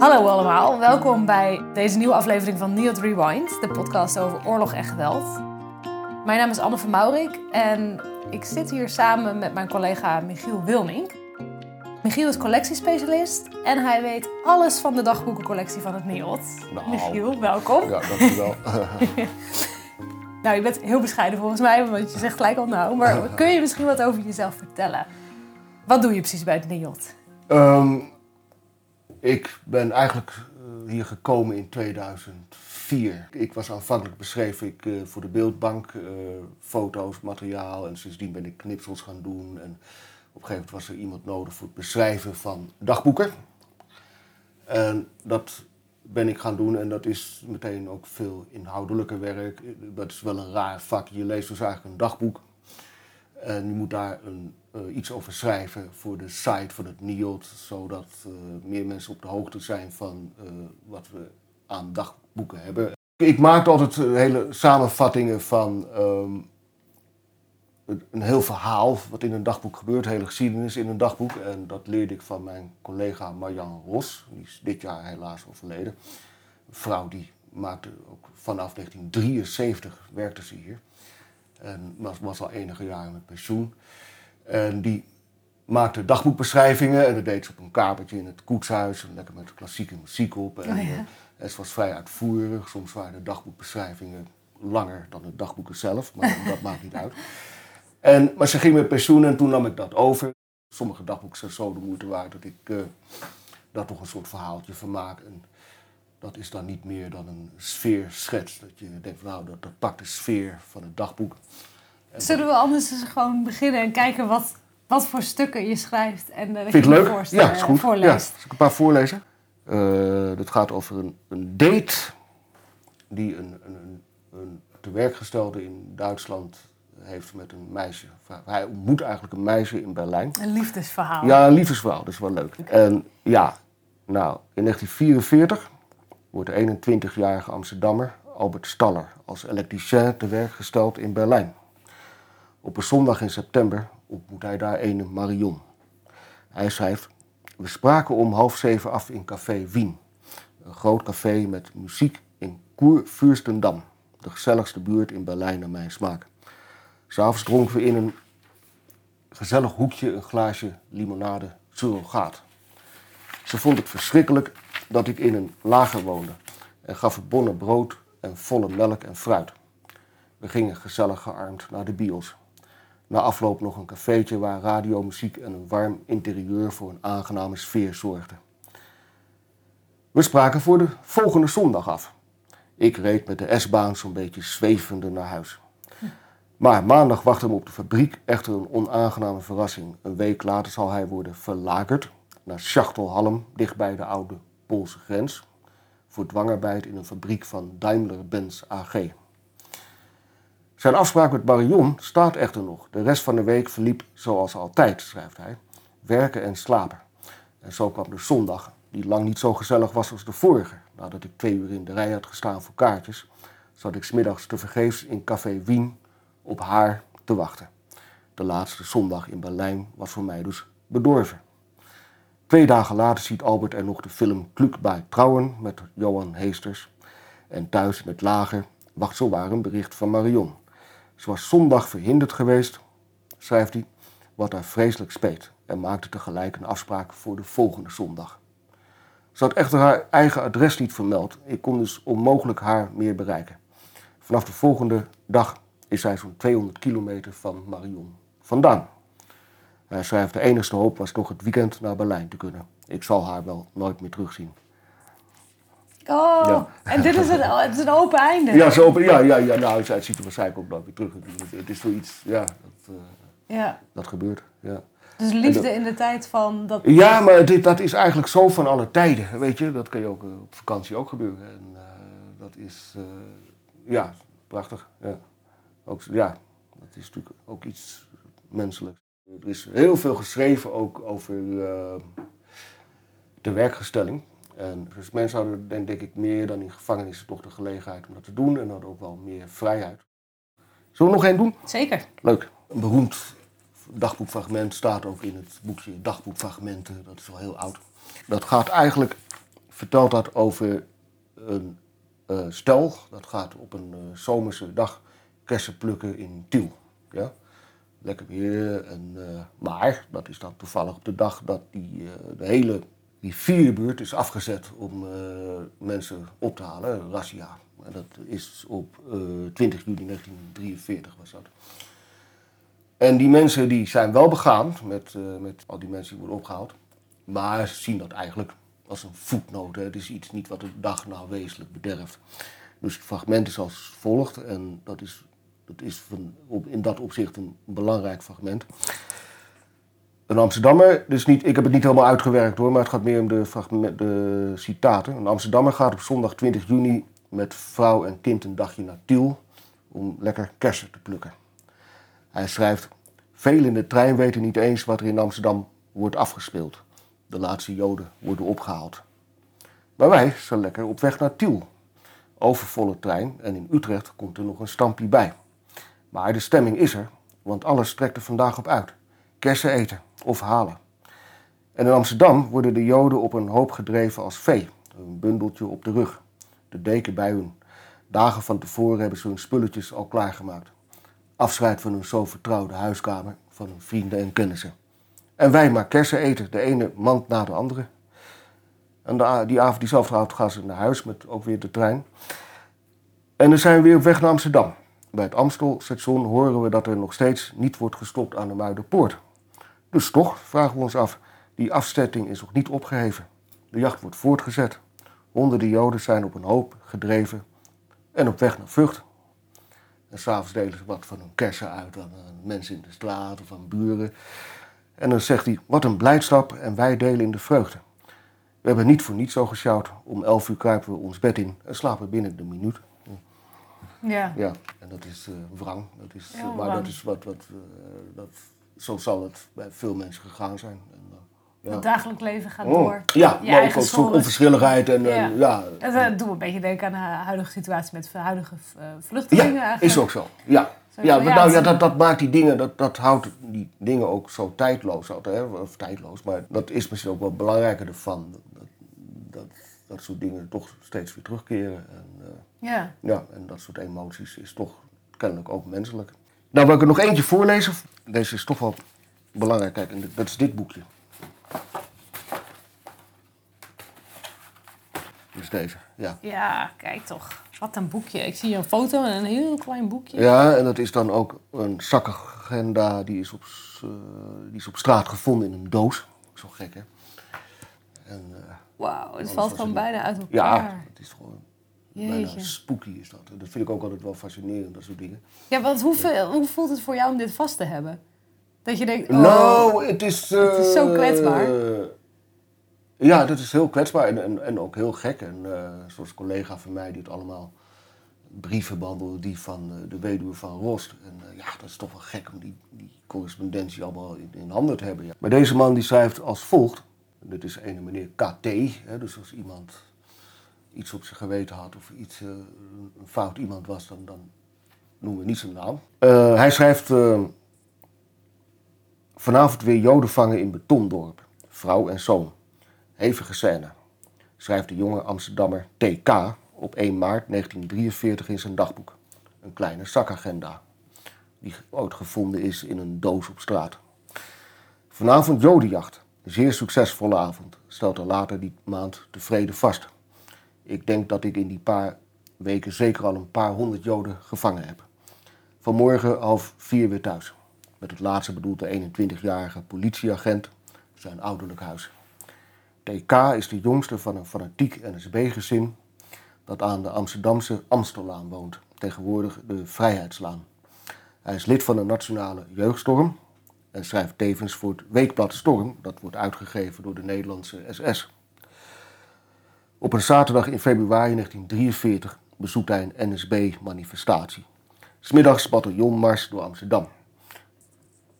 Hallo allemaal, welkom bij deze nieuwe aflevering van Neot Rewind, de podcast over oorlog en geweld. Mijn naam is Anne van Maurik en ik zit hier samen met mijn collega Michiel Wilmink. Michiel is collectiespecialist en hij weet alles van de dagboekencollectie van het NIOT. Nou. Michiel, welkom. Ja, dankjewel. Nou, je bent heel bescheiden volgens mij, want je zegt gelijk al nou. Maar kun je misschien wat over jezelf vertellen? Wat doe je precies bij het NIOT? Ehm, ik ben eigenlijk eh, hier gekomen in 2004. Ik was aanvankelijk beschreef ik eh, voor de beeldbank eh, foto's, materiaal en sindsdien ben ik knipsels gaan doen. En op een gegeven moment was er iemand nodig voor het beschrijven van dagboeken. En dat ben ik gaan doen en dat is meteen ook veel inhoudelijker werk. Dat is wel een raar vak. Je leest dus eigenlijk een dagboek en je moet daar een, eh, iets over schrijven voor de site van het NIOD, zodat eh, meer mensen op de hoogte zijn van eh, wat we aan dagboeken hebben. Ik maakte altijd hele samenvattingen van ehm, een- een heel verhaal wat in een dagboek gebeurt, hele geschiedenis in een dagboek. En dat leerde ik van mijn collega Marjan Ros, die is dit jaar helaas overleden. Een vrouw die maakte ook vanaf 1973 werkte ze hier. En was, was al enige jaren met pensioen. En die maakte dagboekbeschrijvingen. En dat deed ze op een kamertje in het koetshuis. En lekker met klassieke muziek op. En, Oh ja. eh, en ze was vrij uitvoerig. Soms waren de dagboekbeschrijvingen langer dan de dagboeken zelf. Maar dat maakt niet uit. En, maar ze ging met pensioen en toen nam ik dat over. Sommige dagboeken zijn zo de moeite waard dat ik eh daar toch een soort verhaaltje van maak. En dat is dan niet meer dan een sfeerschets. Dat je denkt, nou, dat, dat pakt de sfeer van het dagboek. En Zullen we anders eens gewoon beginnen en kijken wat, wat voor stukken je schrijft en uh, Vind je het leuk? voorst- Ja, eh, is goed. Ja, voorleest? zal ik een paar voorlezen? Eh dat gaat over een, een date die een, een, een, een tewerkgestelde in Duitsland heeft met een meisje. Hij ontmoet eigenlijk een meisje in Berlijn. Een liefdesverhaal. Ja, een liefdesvrouw, dat is wel leuk. En ja, nou, in 1944 wordt de 21-jarige Amsterdammer Albert Staller als elektricien te werk gesteld in Berlijn. Op een zondag in september ontmoet hij daar een Marion. Hij schrijft, we spraken om half zeven af in Café Wien. Een groot café met muziek in Kurfürstendamm. De gezelligste buurt in Berlijn naar mijn smaak. S'avonds dronken we in een gezellig hoekje een glaasje limonade surrogaat. Ze vond het verschrikkelijk dat ik in een lager woonde en gaf bonnen brood en volle melk en fruit. We gingen gezellig gearmd naar de bios. Na afloop nog een cafeetje waar radiomuziek en een warm interieur voor een aangename sfeer zorgden. We spraken voor de volgende zondag af. Ik reed met de S-baan zo'n beetje zwevende naar huis. Maar maandag wachtte me op de fabriek echter een onaangename verrassing. Een week later zal hij worden verlagerd naar Schachtelhalm, dichtbij de oude Poolse grens, voor dwangarbeid in een fabriek van Daimler-Benz AG. Zijn afspraak met Marion staat echter nog. De rest van de week verliep zoals altijd, schrijft hij. Werken en slapen. En zo kwam de zondag, die lang niet zo gezellig was als de vorige. Nadat ik twee uur in de rij had gestaan voor kaartjes, zat ik smiddags tevergeefs in Café Wien op haar te wachten. De laatste zondag in Berlijn was voor mij dus bedorven. Twee dagen later ziet Albert er nog de film Kluk bij Trouwen met Johan Heesters. En thuis het lager wacht zowaar een bericht van Marion. Ze was zondag verhinderd geweest, schrijft hij, wat haar vreselijk speet. En maakte tegelijk een afspraak voor de volgende zondag. Ze had echter haar eigen adres niet vermeld. Ik kon dus onmogelijk haar meer bereiken. Vanaf de volgende dag is zij zo'n 200 kilometer van Marion vandaan. Hij schrijft, de enigste hoop was nog het weekend naar Berlijn te kunnen. Ik zal haar wel nooit meer terugzien. Oh, Ja. en dit is een, het is een open einde. Ja, zo, ja, ja, ja nou, zij ziet er waarschijnlijk ook nooit meer terug. Het, het is zoiets, ja, dat, eh, Ja. dat gebeurt. Ja. Dus liefde in de tijd van dat... Ja, maar dit, dat is eigenlijk zo van alle tijden, weet je. Dat kan je ook eh, op vakantie ook gebeuren. En eh, dat is, ja, prachtig. Ja. Ook, ja, dat is natuurlijk ook iets menselijks. Er is heel veel geschreven ook over eh, de werkgestelling. En dus mensen hadden denk, denk ik meer dan in gevangenissen toch de gelegenheid om dat te doen. En hadden ook wel meer vrijheid. Zullen we nog één doen? Zeker. Leuk. Een beroemd dagboekfragment staat ook in het boekje Dagboekfragmenten. Dat is al heel oud. Dat gaat eigenlijk vertelt dat over een uh, stel. Dat gaat op een uh, zomerse dag kersen plukken in Tiel. Ja? Lekker weer. En, uh, maar dat is dan toevallig op de dag dat die, de hele rivierbuurt is afgezet om mensen op te halen. Razzia. En dat is op 20 juli 1943 was dat. En die mensen die zijn wel begaan met, met al die mensen die worden opgehaald. Maar ze zien dat eigenlijk als een voetnoot. Het is iets niet wat de dag nou wezenlijk bederft. Dus het fragment is als volgt. En dat is, dat is van, op, in dat opzicht een belangrijk fragment. Een Amsterdammer, dus niet, ik heb het niet helemaal uitgewerkt hoor, maar het gaat meer om de, de citaten. Een Amsterdammer gaat op zondag 20 juni met vrouw en kind een dagje naar Tiel om lekker kersen te plukken. Hij schrijft: Velen in de trein weten niet eens wat er in Amsterdam wordt afgespeeld de laatste Joden worden opgehaald. Maar wij zijn lekker op weg naar Tiel. Overvolle trein en in Utrecht komt er nog een stampje bij. Maar de stemming is er, want alles trekt er vandaag op uit. Kersen eten of halen. En in Amsterdam worden de Joden op een hoop gedreven als vee. Een bundeltje op de rug. De deken bij hun. Dagen van tevoren hebben ze hun spulletjes al klaargemaakt. Afscheid van hun zo vertrouwde huiskamer, van hun vrienden en kennissen. En wij maar kersen eten, de ene mand na de andere. En die avond, diezelfde avond gaan ze naar huis met ook weer de trein. En dan zijn we weer op weg naar Amsterdam. Bij het Amstelstation horen we dat er nog steeds niet wordt gestopt aan de Muiderpoort. Dus toch, vragen we ons af, die afzetting is nog niet opgeheven. De jacht wordt voortgezet. Honderden Joden zijn op een hoop gedreven en op weg naar Vught. En s'avonds delen ze wat van hun kersen uit aan mensen in de straat of aan buren. En dan zegt hij, wat een blijdschap en wij delen in de vreugde. We hebben niet voor niets zo gesjouwd. Om elf uur kruipen we ons bed in en slapen binnen de minuut. Ja. Ja, en dat is uh, wrang. Dat is, maar dat is wat, wat uh, dat, zo zal het bij veel mensen gegaan zijn. En, ja. Het dagelijks leven gaat oh. door. Ja, maar ook een soort onverschilligheid. En, ja. ja. Dat doet me een beetje denken aan de huidige situatie met huidige vluchtelingen. Ja, eigenlijk. is ook zo. Ja, ja, maar nou, ja, dat, dat maakt die dingen, dat, dat houdt die dingen ook zo tijdloos. Hè? Of tijdloos, maar dat is misschien ook wel belangrijker ervan. Dat, dat, dat soort dingen toch steeds weer terugkeren. En, uh, ja. ja. En dat soort emoties is toch kennelijk ook menselijk. Nou, wil ik er nog eentje voorlezen. Deze is toch wel belangrijk. Kijk, dat is dit boekje. Dus deze, ja. Ja, kijk toch. Wat een boekje. Ik zie een foto en een heel klein boekje. Ja, en dat is dan ook een zakagenda. Die is op, uh, die is op straat gevonden in een doos. Zo gek, hè? En, uh, Wauw, het valt gewoon bijna uit elkaar. Ja, het is gewoon Jeetje. bijna spooky is dat. Dat vind ik ook altijd wel fascinerend, dat soort dingen. Ja, want hoe, hoe voelt het voor jou om dit vast te hebben? Dat je denkt, oh, nou, het is... Uh, het is zo kwetsbaar. Ja, dat is heel kwetsbaar en, en, en ook heel gek. En uh, zoals collega van mij die het allemaal brieven behandelde, die van uh, de weduwe van Rost. En uh, ja, dat is toch wel gek om die, die correspondentie allemaal in, in handen te hebben. Ja. Maar deze man die schrijft als volgt. Dit is een meneer KT, hè, dus als iemand iets op zijn geweten had of iets, een fout iemand was, dan, dan noemen we niet zijn naam. hij schrijft vanavond weer joden vangen in Betondorp, vrouw en zoon. Hevige scène, schrijft de jonge Amsterdammer TK op 1 maart 1943 in zijn dagboek. Een kleine zakagenda, die ooit gevonden is in een doos op straat. Vanavond jodenjacht, zeer succesvolle avond, stelt er later die maand tevreden vast. Ik denk dat ik in die paar weken zeker al een paar honderd joden gevangen heb. Vanmorgen half vier weer thuis. Met het laatste bedoelt de 21-jarige politieagent zijn ouderlijk huis. TK is de jongste van een fanatiek NSB-gezin dat aan de Amsterdamse Amstellaan woont, tegenwoordig de Vrijheidslaan. Hij is lid van de Nationale Jeugdstorm en schrijft tevens voor het weekblad Storm, dat wordt uitgegeven door de Nederlandse SS. Op een zaterdag in februari 1943 bezoekt hij een NSB-manifestatie. Smiddags bataljonmars door Amsterdam.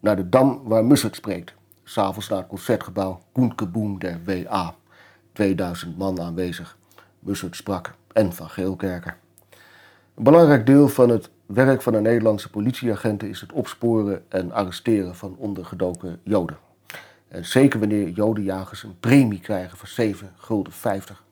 Naar de Dam waar Mussert spreekt, S'avonds naar het concertgebouw Koenkeboem der WA. 2000 man aanwezig. Bussert sprak en van Geelkerken. Een belangrijk deel van het werk van de Nederlandse politieagenten is het opsporen en arresteren van ondergedoken Joden. En zeker wanneer Jodenjagers een premie krijgen van 7 gulden 50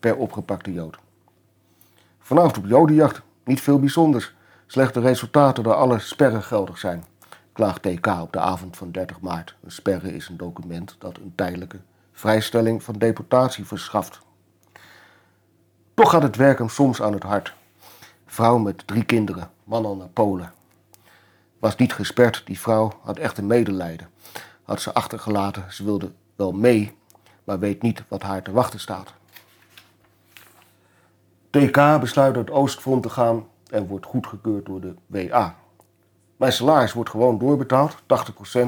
per opgepakte Jood. Vanavond op Jodenjacht, niet veel bijzonders. Slechte resultaten daar alle sperren geldig zijn, klaagt TK op de avond van 30 maart. Een sperre is een document dat een tijdelijke vrijstelling van deportatie verschaft. Toch gaat het werk hem soms aan het hart. Vrouw met drie kinderen, man al naar Polen. Was niet gesperd, die vrouw had echt een medelijden. Had ze achtergelaten, ze wilde wel mee, maar weet niet wat haar te wachten staat. TK besluit naar het Oostfront te gaan en wordt goedgekeurd door de WA. Mijn salaris wordt gewoon doorbetaald,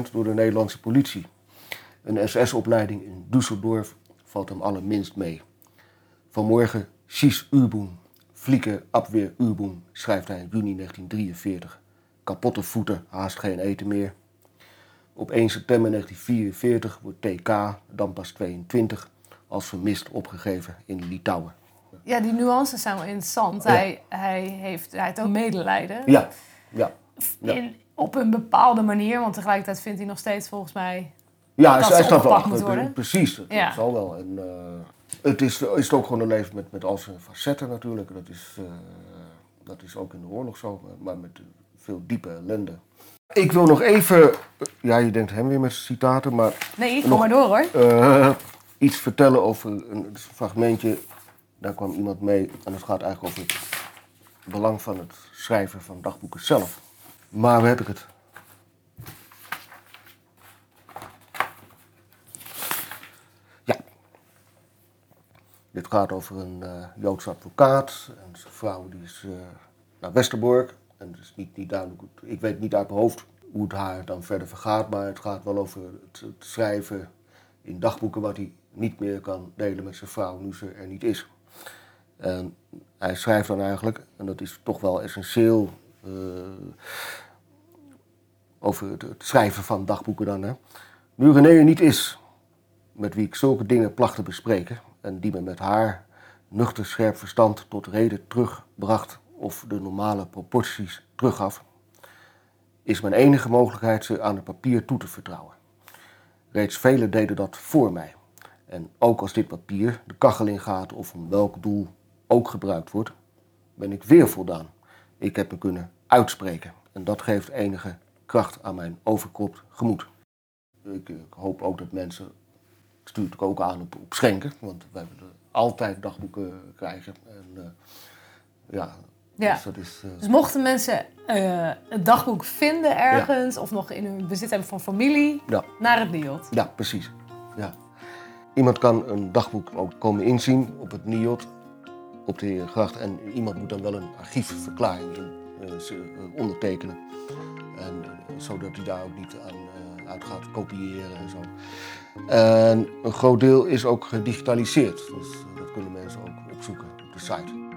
80% door de Nederlandse politie. Een SS-opleiding in Düsseldorf valt hem allerminst mee. Vanmorgen Schieß Übung, Flieke Abwehr Übung, schrijft hij in juni 1943. Kapotte voeten, haast geen eten meer. Op 1 september 1944 wordt TK, dan pas 22, als vermist opgegeven in Litouwen. Ja, die nuances zijn wel interessant. Ja. Hij, hij, heeft, hij heeft ook medelijden. Ja, ja. ja. In, op een bepaalde manier, want tegelijkertijd vindt hij nog steeds volgens mij... Ja, Dat hij ze staat wel achter. Precies, dat, Ja. dat zal wel. En, eh, het is, is het ook gewoon een leven met, met al zijn facetten natuurlijk. Dat is, eh, dat is ook in de oorlog zo, maar- met veel diepe ellende. Ik wil nog even, ja je denkt hem weer met citaten, maar Nee, kom Nog- maar door hoor. eh, iets vertellen over een, een fragmentje. Daar kwam iemand mee en het gaat eigenlijk over het belang van het schrijven van dagboeken zelf. Maar waar heb ik het? Dit gaat over een eh Joodse advocaat en zijn vrouw die is eh, naar Westerbork. En het niet, niet duidelijk, ik weet niet uit mijn hoofd hoe het haar dan verder vergaat, maar het gaat wel over het, schrijven in dagboeken wat hij niet meer kan delen met zijn vrouw nu ze er niet is. En hij schrijft dan eigenlijk, en dat is toch wel essentieel, eh, over het, het schrijven van dagboeken dan. Hè. Nu René er niet is, met wie ik zulke dingen placht te bespreken en die me met haar nuchter scherp verstand tot reden terugbracht of de normale proporties teruggaf, is mijn enige mogelijkheid ze aan het papier toe te vertrouwen. Reeds velen deden dat voor mij. En ook als dit papier de kachel ingaat of om welk doel ook gebruikt wordt, ben ik weer voldaan. Ik heb me kunnen uitspreken en dat geeft enige kracht aan mijn overkropt gemoed. Ik, ik hoop ook dat mensen, stuur het ook aan op, op schenken, want wij willen altijd dagboeken krijgen. En, eh, ja, Ja. dus dat is... eh, Dus mochten mensen eh, het dagboek vinden ergens... of nog in hun bezit hebben van familie, ja. naar het NIOD. Ja, precies. Ja. Iemand kan een dagboek ook komen inzien op het NIOD, op de Herengracht. En iemand moet dan wel een archiefverklaring eh, eh, ondertekenen. En, eh, zodat hij daar ook niet aan eh, uit gaat kopiëren en zo. En een groot deel is ook gedigitaliseerd. Dus eh, dat kunnen mensen ook opzoeken op de site.